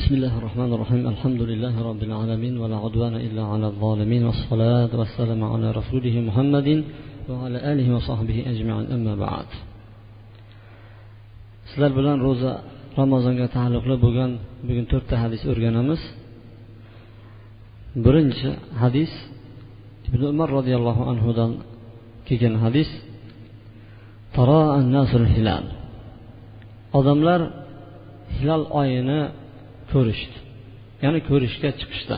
بسم الله الرحمن الرحيم الحمد لله رب العالمين ولا عدوان إلا على الظالمين والصلاة والسلام على رسوله محمد وعلى آله وصحبه أجمعين أما بعد sizlar bilan ro'za ramazonga taalluqli bo'lgan bugun to'rtta hadis o'rganamiz birinchi hadis ibn umar roziyallohu anhudan kelgan hadis odamlar hilol oyini ko'rishdi. Ya'ni ko'rishga chiqishdi.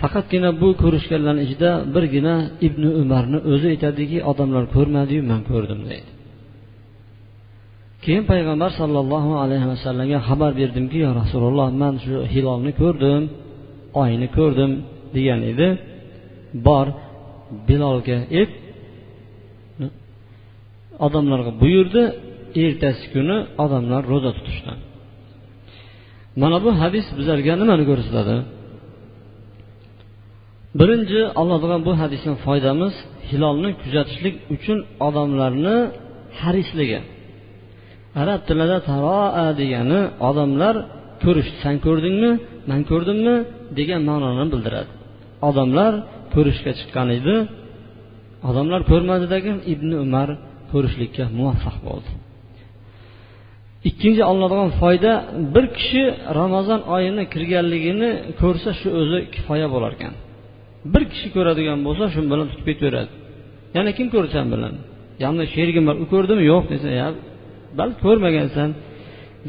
Faqatgina bu ko'rishganlarni ichida birgina ibn umarni o'zi aytadiki odamlar ko'rmadiyu man ko'rdim deydi. Keyin payg'ambar sollallohu alayhi vasallamga xabar berdimki yo rasululloh man shu hilolni ko'rdim oyni ko'rdim degan edi. Bor bilolga ayt odamlarga buyurdi. Ertasi kuni odamlar ro'za tutishdi. Mana bu hadis bizlarga nimani ko'rsatadi? Birinchi oladigan bu hadisdan foydamiz hilolni kuzatishlik uchun odamlarni harisligi arab tilida taroa degani odamlar ko'rish san ko'rdingmi? Man ko'rdimmi? degan ma'noni bildiradi. Odamlar ko'rishga chiqqan edi. Odamlar ko'rmadidagi ibn umar ko'rishlikka muvaffaq bo'ldi. Ikkinchi olinadigan foyda bir kishi ramazon oyini kirganligini ko'rsa shu o'zi kifoya bo'lar ekan. Bir kishi ko'radigan bo'lsa shu bilan tutib ketaveradi. Yana kim ko'rdi bilan. Yanida sherigim bor u ko'rdimi? Yo'q desa ya balki ko'rmagansan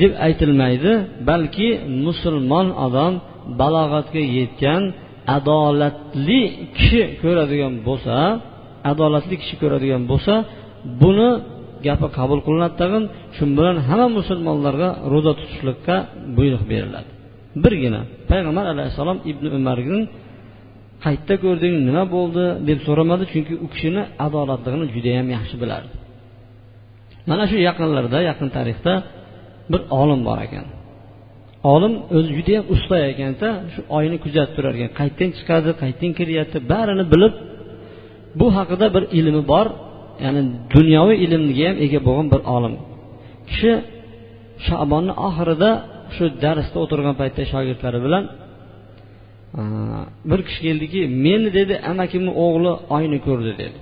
deb aytilmaydi balki musulmon odam balog'atga yetgan adolatli kishi ko'radigan bo'lsa adolatli kishi ko'radigan bo'lsa buni gapi qabul qilinadi tag'in shu bilan hamma musulmonlarga ro'za tutishlikka buyruq beriladi. Birgina payg'ambar alayhissalom ibn umarni qayerda ko'rding nima bo'ldi? deb so'ramadi chunki u kishini adolatligini judayam yaxshi bilardi. Mana shu yaqinlarda yaqin tarixda bir olim bor ekan. Olim o'zi judayam usta ekanda shu oyni kuzatib turar ekan qayerdan chiqadi qayerdan kiryapti barini bilib bu haqida bir ilmi bor ya'ni dunyoviy ilmga ham ega bo'lgan bir olim. Kishi shabonni oxirida shu darsda o'tirgan paytda shogirdlari bilan bir kishi keldiki meni dedi amakimni o'g'li oyni ko'rdi dedi.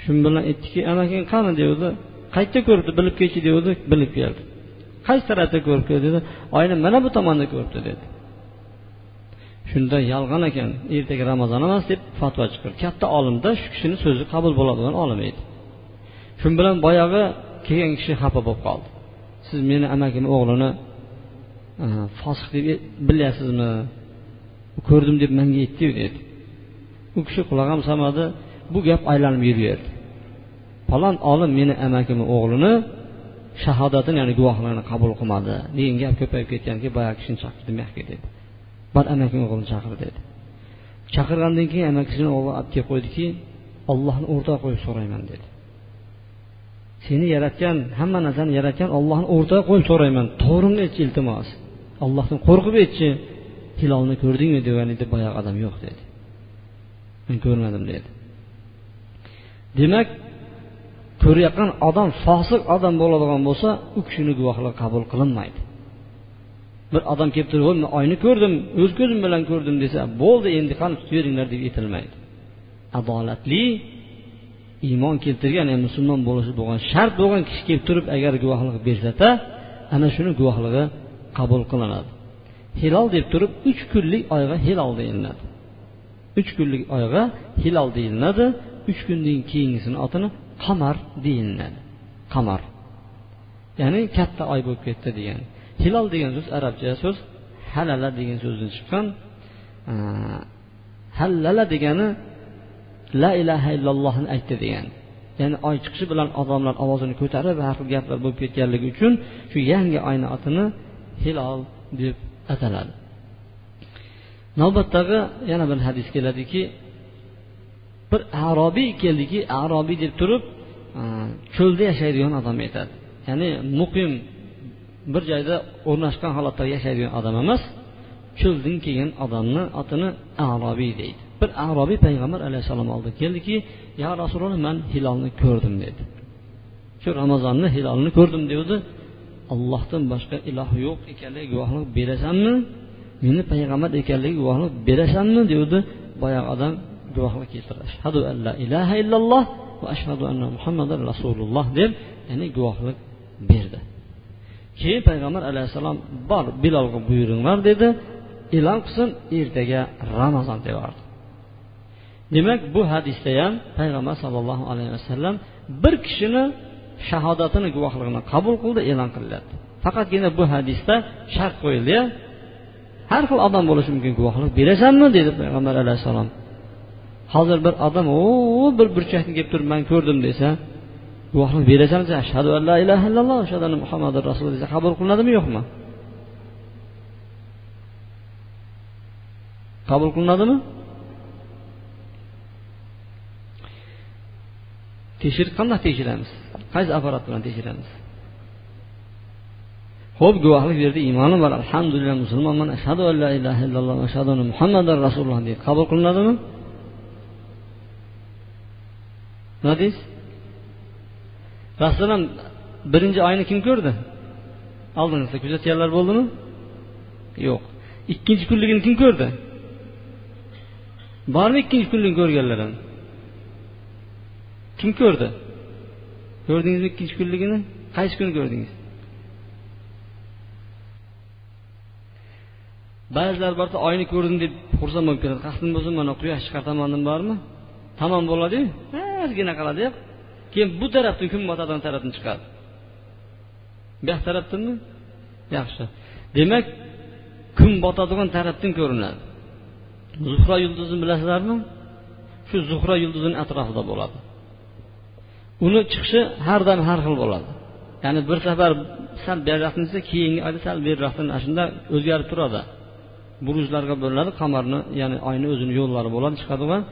Shu bilan aytdiki amaking qani? devdi qayerda ko'ribdi bilib kelchi devdi bilib keldi. Qaysi tarafda ko'ribdi? dedi. Oyni mana bu tomonda ko'ribdi dedi. Shunda yolg'on ekan ertaga ramazon emas deb fatvo chiqardi katta olimda shu kishini so'zi qabul bo'ladigan olim edi. Shu bilan boyagi kelgan kishi xafa bo'lib qoldi. Siz meni amakimni o'g'lini e, fosiq deb e, bilyapsizmi? Ko'rdim deb manga aytdiyu dedi. U kishi quloq ham solmadi bu gap aylanib yuraverdi. Falon olim meni amakimni o'g'lini shahodatini ya'ni guvohligini qabul qilmadi. Degan gap ko'payib ketganki boyagi kishini chaqirdi buyoqqa dedi. Bor amakini o'g'lini chaqir dedi. Chaqirgandan keyin amakisini o'g'li olib kelib qo'ydiki ollohni o'rtaga qo'yib so'rayman dedi. Seni yaratgan hamma narsani yaratgan ollohni o'rtaga qo'yib so'rayman. To'g'rini aytchi iltimos. Ollohdan qo'rqib aytchi hilolni ko'rdingmi degan edi boyagi odam yo'q dedi. Men ko'rmadim dedi. Demak ko'rayotgan odam fosiq odam bo'ladigan bo'lsa u kishini guvohligi qabul qilinmaydi. Bir odam kelib turib men oyni ko'rdim o'z ko'zim bilan ko'rdim desa bo'ldi endi qani tutaveringlar deb aytilmaydi adolatli iymon keltirgan ya'ni musulmon bo'lishi bo'lgan shart bo'lgan kishi kelib turib agar guvohlik bersada ana shuni guvohligi qabul qilinadi. Hilol deb turib uch kunlik oyga hilol deyiladi. Uch kunlik oyga hilol deyiladi uch kundan keyingisini otini qamar deyiladi. Qamar. Ya'ni katta oy bo'lib ketdi degani hilol degan so'z arabcha so'z halala degan so'zdan chiqqan hallala degani la ilaha illallohni aytdi degani ya'ni oy chiqishi bilan odamlar ovozini ko'tarib har xil gaplar bo'lib ketganligi uchun shu yangi oyni otini hilol deb ataladi. Navbatdagi yana bir hadis keladiki bir arobiy keldiki arobiy deb turib cho'lda yashaydigan odam aytadi. Ya'ni muqim bir joyda o'rnashgan holatda yashaydigan odam emas cho'ldan kelgan odamni otini arobiy deydi. Bir arobiy payg'ambar alayhissalom oldiga keldiki yo rasululloh man hilolni ko'rdim dedi. Shu ramazonni hilolini ko'rdim devdi allohdan boshqa iloh yo'q ekanligiga guvohlik berasanmi? Meni payg'ambar ekanligiga guvohlik berasanmi? devdi boyagi odam guvohlik keltirdi. Ashhadu an la ilaha illalloh va ashhadu anna muhammadan rasululloh deb ya'ni guvohlik berdi. Keyin payg'ambar alayhissalom bor bilolga buyuringlar dedi. E'lon qilsin ertaga ramazon deyordi demak bu hadisda ham payg'ambar sollallohu alayhi vasallam bir kishini shahodatini guvohligini qabul qildi e'lon qilinyapti faqatgina bu hadisda shart qo'yildi har xil odam bo'lishi mumkin guvohlik berasanmi? dedi payg'ambar alayhissalom. Hozir bir odam o bir burchakni kelib turib man ko'rdim desa guvohlik berasan desa ashhadu an la ilaha illalloh ashhadu anna muhammadu rasul desa qabul qilinadimi yo'qmi qabul qilinadimi tekshirib qanday tekshiramiz qaysi apparat bilan tekshiramiz ho'p guvohlik berdi iymonim bor alhamdulillah musulmonman ashhadu an la ilaha illalloh ashhadu anna muhammadan rasululloh deydi qabul qilinadimi nima deysiz masalan birinchi oyni kim ko'rdi? Oldingizda kuzatganlar bo'ldimi? Yo'q. Ikkinchi kunligini kim ko'rdi? Bormi ikkinchi kunligini ko'rganlar ham kim ko'rdi? Ko'rdingizmi ikkinchi kunligini? Qaysi kuni ko'rdingiz? Ba'zilar borsa oyni ko'rdim deb xursand bo'lib ketadi qasdim bo'lsa mana quyosh chiqar tomondan bormi? Tamom bo'ladiyu. Ozgina qoladi keyin bu tarafdan kun botadigan tarafdan chiqadi? Bu yoq tarafdanmi? Yaxshi. Demak kun botadigan tarafdan ko'rinadi? Zuhra yulduzini bilasizlarmi? Shu zuhra yulduzini atrofida bo'ladi. Uni chiqishi har dam har xil bo'ladi. Ya'ni bir safar sal beriroqdan desa keyingi oyda sal beriroqdan ana shunda o'zgarib turadi. Burujlarga bo'linadi qamarni ya'ni oyni o'zini yo'llari bo'ladi chiqadigan.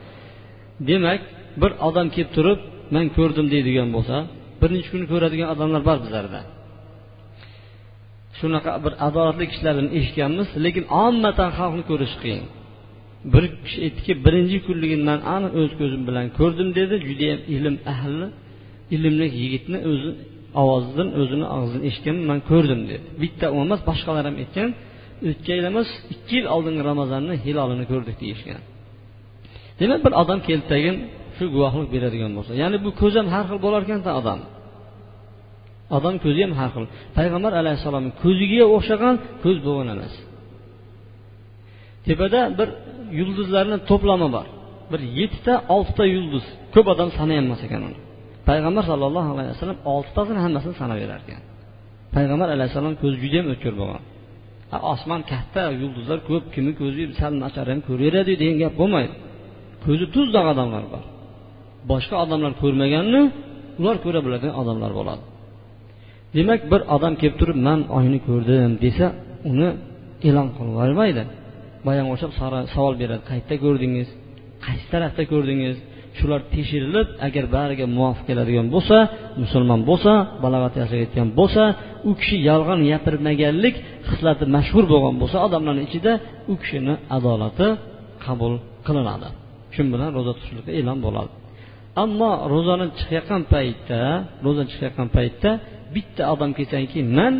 Demak bir odam kelib turib man ko'rdim deydigan bo'lsa birinchi kuni kun ko'radigan odamlar bor bizlarda. Shunaqa bir adolatli kishilarni eshitganmiz lekin ommatan xalqni ko'rish qiyin. Bir kishi aytdiki birinchi kunligini man aniq o'z ko'zim bilan ko'rdim dedi. Judayam ilm ahli ilmli yigitni o'zi ovozidan o'zini og'zidan eshitganman man ko'rdim dedi. Bitta u emas boshqalar ham aytgan o'tgan yil emas ikki yil oldingi ramazonni hilolini ko'rdik deyishgan. Demak bir odam keldi tagin shu guvohlik beradigan bo'lsa. Ya'ni bu ko'z ham har xil bo'lar ekanda odam. Odam ko'zi ham har xil. Payg'ambar alayhissalomni ko'ziga o'xshagan ko'z bo'lgan emas. Tepada bir yulduzlarni to'plami bor. Bir yettita oltita yulduz. Ko'p odam sanayolmas ekan uni. Payg'ambar sallallohu alayhi vasallam oltitasini hammasini sanab berar ekan. Payg'ambar alayhissalom ko'zi judayam o'tkir bo'lgan. Osmon katta yulduzlar ko'p kimni ko'zi sal nachar ham ko'raveradi degan gap bo'lmaydi. Ko'zi tuzdoq odamlar bor. Boshqa odamlar ko'rmaganni ular ko'ra biladigan odamlar bo'ladi. Demak bir odam kelib turib man oyni ko'rdim desa uni e'lon qilib yubormaydi. Boyagi o'xshab savol beradi. Qayerda ko'rdingiz? Qaysi tarafda ko'rdingiz? Shular tekshirilib agar bariga muvofiq keladigan bo'lsa musulmon bo'lsa balog'at yashayotgan bo'lsa u kishi yolg'on gapirmaganlik xislati mashhur bo'lgan bo'lsa odamlarni ichida u kishini adolati qabul qilinadi. Shu bilan ro'za tutishlikda e'lon bo'ladi. Ammo ro'zani chiqayotgan paytda ro'za chiqayotgan paytda bitta odam kelsanki man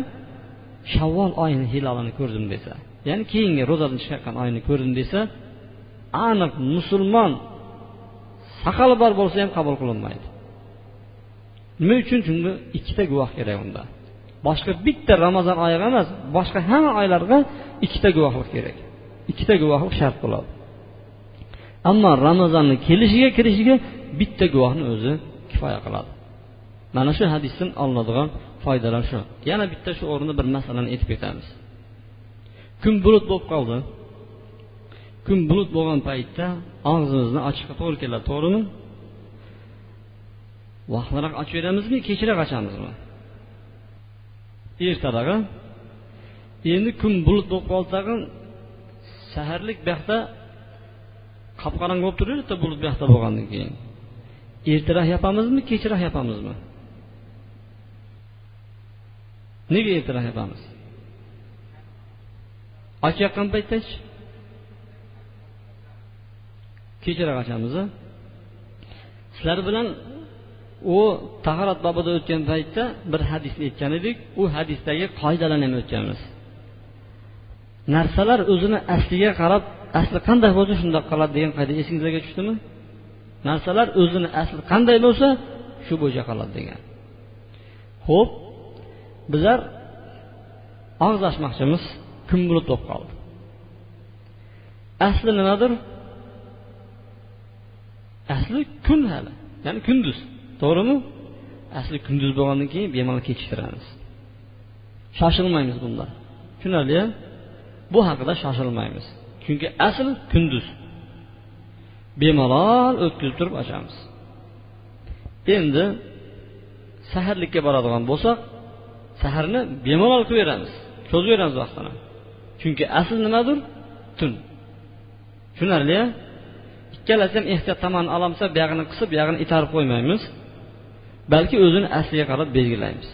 shavvol oyini hilolini ko'rdim desa ya'ni keyingi ro'zadan chiqayotgan oyni ko'rdim desa aniq musulmon saqali bor bo'lsa ham qabul qilinmaydi. Nima uchun? Chunki ikkita guvoh kerak unda. Boshqa bitta ramazon oyiga emas boshqa hamma oylarga ikkita guvohlik kerak. Ikkita guvohlik shart bo'ladi. Ammo ramazonni kelishiga kirishiga bitta guvohni o'zi kifoya qiladi. Mana shu hadisdan olinadigan foydalar shu. Yana bitta shu o'rinda bir masalani aytib ketamiz. Kun bulut bo'lib qoldi. Kun bulut bo'lgan paytda og'zimizni ochishga to'g'ri keladi to'g'rimi? Vaqtliroq ochib beramizmi kechroq ochamizmi? Ertalag'i endi kun bulut bo'lib qoldi tag'in saharlik buyoqda qop qorong'i bo'lib turaveradi bulut buyoqda bo'lgandan keyin. Ertaroq yopamizmi kechroq yopamizmi? Nega ertaroq yopamiz? Ochayotgan paytdachi. Kechroq ochamiz sizlar bilan u tahorat bobida o'tgan paytda bir hadisni aytgan edik. U hadisdagi qoidalarni ham o'tganmiz narsalar o'zini asliga qarab asli qanday bo'lsa shundoq qoladi degan qoida esingizga tushdimi? Narsalar o'zini asli qanday bo'lsa shu bo'yicha qoladi degan. Ho'p bizlar og'iz ochmoqchimiz kun bulut bo'lib qoldi? Asli nimadir? Asli kun hali ya'ni kunduz to'g'rimi? Asli kunduz bo'lgandan keyin bemalol kechiktiramiz. Shoshilmaymiz bunda tushunarli bu haqida shoshilmaymiz. Chunki asl kunduz. Bemalol o'tkazib turib ochamiz. Endi saharlikka boradigan bo'lsak saharni bemalol ko'z beramiz vaqtini. Chunki asl nimadir? Tun. Tushunarli ikkalasi ham ehtiyot tomonni olamsa buyog'ini qisib buyog'ini itarib qo'ymaymiz balki o'zini asliga qarab belgilaymiz.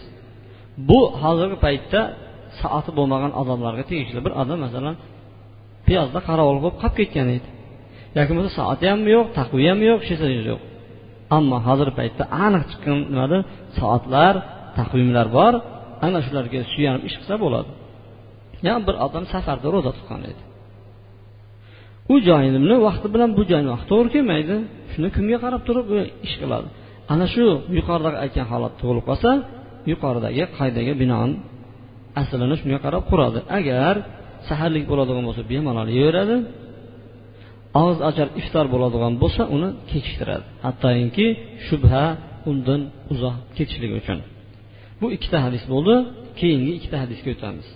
Bu hozirgi paytda soati bo'lmagan odamlarga tegishli bir odam masalan piyozda qorovul bo'lib qolib ketgan edi. Yoki bo'lmasa soati ham yo'q taqvi ham yo'q hech narsa yo'q. Ammo hozirgi paytda aniq chiqqan nimadir soatlar taqvimlar bor. Ana shularga suyanib ish qilsa bo'ladi. Yana bir odam safarda ro'za tutgan edi. U joyini vaqti bilan bu joyni vaqti to'g'ri kelmaydi. Shuni kunga qarab turib ish qiladi. Ana shu yuqoridagi aytgan holat tug'ilib qolsa yuqoridagi qoidaga binoan aslini shunga qarab quradi. Agar saharlik bo'ladigan bo'lsa bemalol yeyveradi. Og'iz ochar iftor bo'ladigan bo'lsa uni kechiktiradi. Hattoki shubha undan uzoq ketishligi uchun. Bu ikkita hadis bo'ldi keyingi ikkita hadisga o'tamiz.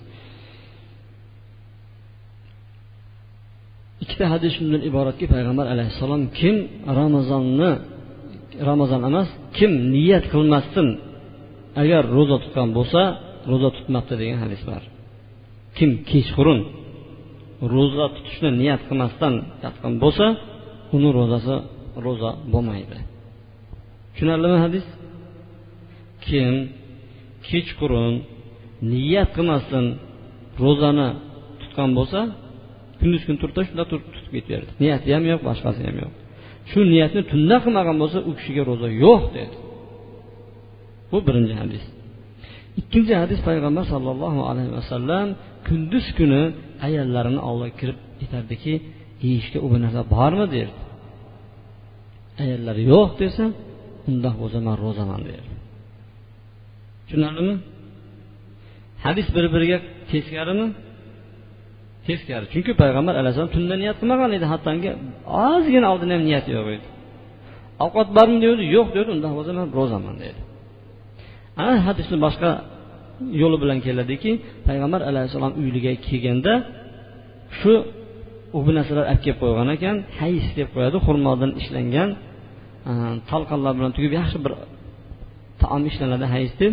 Ikkita hadis shundan iboratki payg'ambar alayhissalom kim ramazonni ramazon emas kim niyat qilmasdan agar ro'za tutgan bo'lsa ro'za tutmabdi degan hadis bor. Kim kechqurun ro'za tutishni niyat qilmasdan yotgan bo'lsa uni ro'zasi ro'za bo'lmaydi. Tushunarlimi hadis? Kim kechqurun niyat qilmasdan ro'zani tutgan bo'lsa kunduz kun turibdi shunda turib tutib ketaverdi. Niyati ham yo'q boshqasi ham yo'q. Shu niyatni tunda qilmagan bo'lsa u kishiga ro'za yo'q dedi. Bu birinchi hadis. Ikkinchi hadis payg'ambar sollallohu alayhi vasallam kunduz kuni ayollarini oldiga kirib aytardiki yeyishga u bir narsa bormi? derdi. Ayollari yo'q desa undoq bo'lsa man ro'zaman derdi. Tushunarlimi? Hadis bir biriga teskarimi? Teskari. Chunki payg'ambar alayhissalom tunda niyat qilmagan edi. Hattoki ozgina oldin ham niyati yo'q edi. Ovqat bormi? deydi yo'q dedi undoq bo'lsa man ro'zaman dedi ana hadisni boshqa yo'li bilan keladiki payg'ambar alayhissalom uyiga kelganda shu u bu narsalar olib kelib qo'ygan ekan hayis deb qo'yadi xurmodan ishlangan e, talqonlar bilan tugib yaxshi bir taom ishlanadi hayis deb.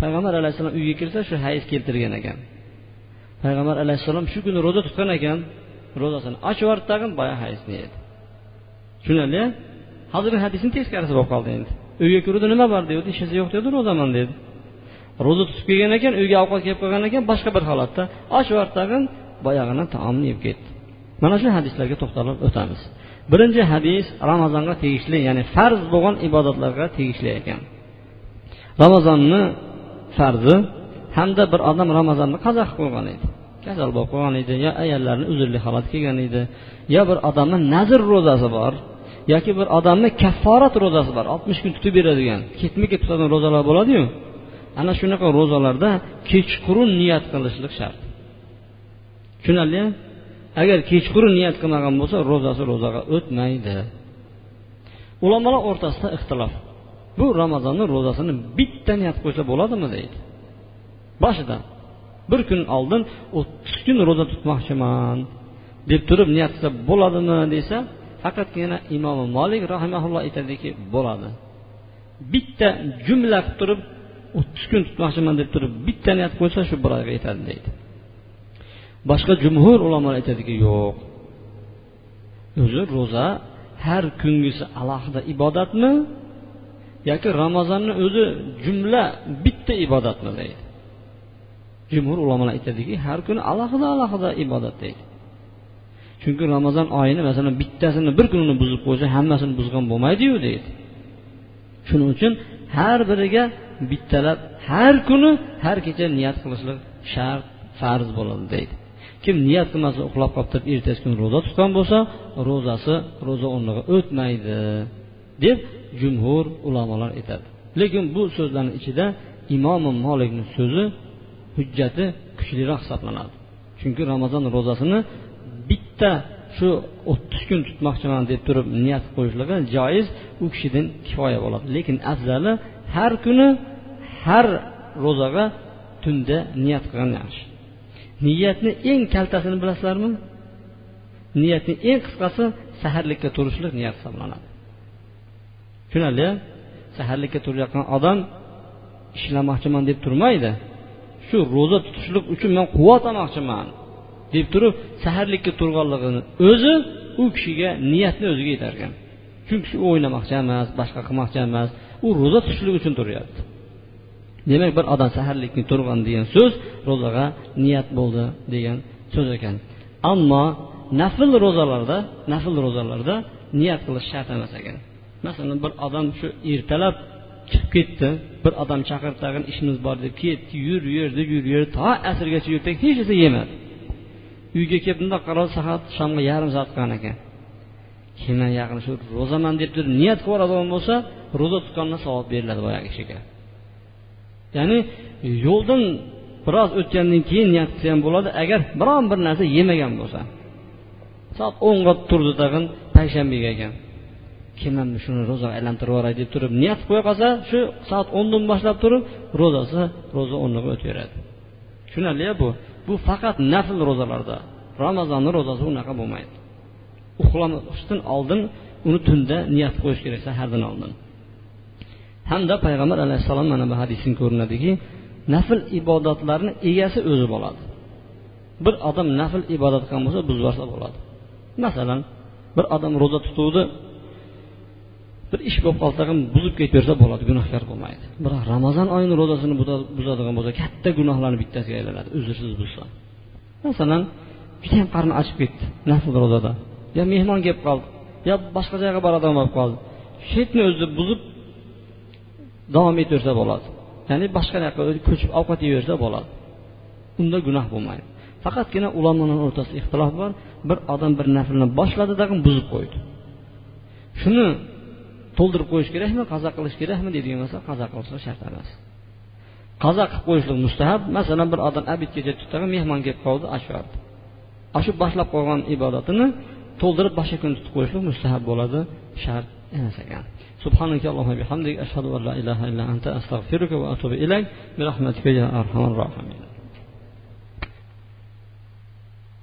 Payg'ambar alayhissalom uyga kirsa shu hayis keltirgan ekan. Payg'ambar alayhissalom shu kuni ro'za tutgan ekan ro'zasini ochib yubordi tag'in boya hayisni yedi tushunarli? Hozirgi hadisni teskarisi bo'lib qoldi endi. Uyga kirdi nima bor dedi. Hech narsa yo'q dedi ro'zaman dedi. Ro'za tutib kelgan ekan uyga ovqat kelib qolgan ekan boshqa bir holatda och yubordi tag'in boyag'ini taomni yeb ketdi. Mana shu hadislarga to'xtalib o'tamiz. Birinchi hadis ramazonga tegishli ya'ni farz bo'lgan ibodatlarga tegishli ekan. Ramazonni farzi hamda bir odam ramazonni qazo qilib qo'ygan edi. Kasal bo'lib qolgan edi yo ayollarni uzrli holat kelgan edi yo bir odamni nazr ro'zasi bor yoki bir odamni kafforat ro'zasi bor oltmish kun tutib beradigan ketma ket tutadigan ro'zalar bo'ladiyu? Ana shunaqa ro'zalarda kechqurun niyat qilishlik shart. Tushunarlimi agar kechqurun niyat qilmagan bo'lsa ro'zasi ro'zaga o'tmaydi. Ulamolar o'rtasida ixtilof. Bu ramazonni ro'zasini bitta niyat qo'ysa bo'ladimi deydi. Boshidan bir kun oldin o'ttiz kun ro'za tutmoqchiman deb turib niyat qilsa bo'ladimi desa faqatgina imom molik rahimaulloh aytadiki bo'ladi. Bitta jumla qilib turib o'ttiz kun tutmoqchiman deb turib bitta niyat qo'ysa shu bir oyga yetadi deydi. Boshqa jumhur ulamolar aytadiki yo'q. O'zi ro'za har kungisi alohida ibodatmi yoki ramazonni o'zi jumla bitta ibodatmi deydi. Jumhur ulamolar aytadiki har kuni alohida alohida ibodat deydi. Chunki ramazon oyini masalan bittasini bir kunini buzib qo'ysa hammasini buzgan bo'lmaydiyu deydi. Shuning uchun har biriga bittalab har kuni har kecha niyat qilishlik shart farz bo'ladi deydi. Kim niyat qilmasa uxlab qolib turib ertasi kuni ro'za tutgan bo'lsa ro'zasi ro'za o'rniga o'tmaydi deb jumhur ulamolar aytadi. Lekin bu so'zlarni ichida imom molikni so'zi hujjati kuchliroq hisoblanadi. Chunki ramazon ro'zasini bitta shu o'ttiz kun tutmoqchiman deb turib niyat qo'yishligi joiz u kishidan kifoya bo'ladi. Lekin afzali har kuni har ro'zaga tunda niyat qilgan yaxshi. Niyatni eng kaltasini bilasizlarmi? Niyatni eng qisqasi saharlikka turishlik niyat hisoblanadi. Tushunarli? Saharlikka turayotgan odam ishlamoqchiman deb turmaydi. Shu ro'za tutishlik uchun man quvvat olmoqchiman. Deb turib saharlikka turganligini o'zi u kishiga niyatni o'ziga yetar ekan chunki u o'ynamoqchi emas boshqa qilmoqchi emas u ro'za tutishlik uchun turyapti. Demak bir odam saharlikni turgan degan so'z ro'zaga niyat bo'ldi degan so'z ekan. Ammo nafl ro'zalarda nafl ro'zalarda niyat qilish shart emas ekan. Masalan bir odam shu ertalab chiqib ketdi bir odam chaqirib tag'in ishimiz bor deb ketdi yur yur deb yur yur to asrgacha yurdi hech narsa yemadi. Uyga kelib bundoq qarab soat shomga yarim soat qolgan ekan. Keyin yaqin shu ro'zaman deb turib niyat qilib yuboradigan bo'lsa ro'za tutgandan savob beriladi boyagi kishiga. Ya'ni yo'ldan biroz o'tgandan keyin niyat qilsa ham bo'ladi agar biron bir narsa yemagan bo'lsa. Soat o'nga turdi tag'in payshanbaga ekan. Keyin shuni ro'za aylantirib yuboray deb turib niyat qo'ya qolsa shu soat o'ndan boshlab turib ro'zasi ro'za o'rniga o'taveradi tushunarli bu? Bu faqat nafl ro'zalarda. Ramazonni ro'zasi unaqa bo'lmaydi. Uxlashdan oldin uni tunda niyat qo'yish kerak sahardan oldin. Hamda payg'ambar alayhissalom mana bu hadisdan ko'rinadiki nafl ibodatlarni egasi o'zi bo'ladi. Bir odam nafl ibodat qilgan bo'lsa buzib bo'ladi. Masalan bir odam ro'za tutuvdi bir ish bo'lib qolsa ham buzib ketaversa bo'ladi gunohkor bo'lmaydi. Biroq ramazon oyini ro'zasini buzadigan bo'lsa katta gunohlarni bittasiga aylanadi uzrsiz buzsa masalan judayam qarni ochib ketdi nafl ro'zada yo mehmon kelib qoldi yo boshqa joyga boradigan bo'lib qoldi. Shu yerni o'zi buzib davom etaversa bo'ladi. Ya'ni boshqa yoqqa ko'chib ovqat yeyversa bo'ladi. Unda gunoh bo'lmaydi. Faqatgina ulamolar o'rtasida ixtilof bor. Bir odam bir naflni boshladi tag'in buzib qo'ydi. Shuni to'ldirib qo'yish kerakmi qazo qilish kerakmi deydigan bo'lsa qazo qilishlik shart emas qazo qilib qo'yishlik mustahab masalan bir odam abidgacha tutdi mehmon kelib qoldi ochyordi ana shu boshlab qo'ygan ibodatini to'ldirib boshqa kun tutib qo'yishlik mustahab bo'ladi shart emas ekan سبحانك اللهم وبحمدك أشهد أن لا إله إلا أنت أستغفرك وأتوب إليك برحمتك يا أرحم الراحمين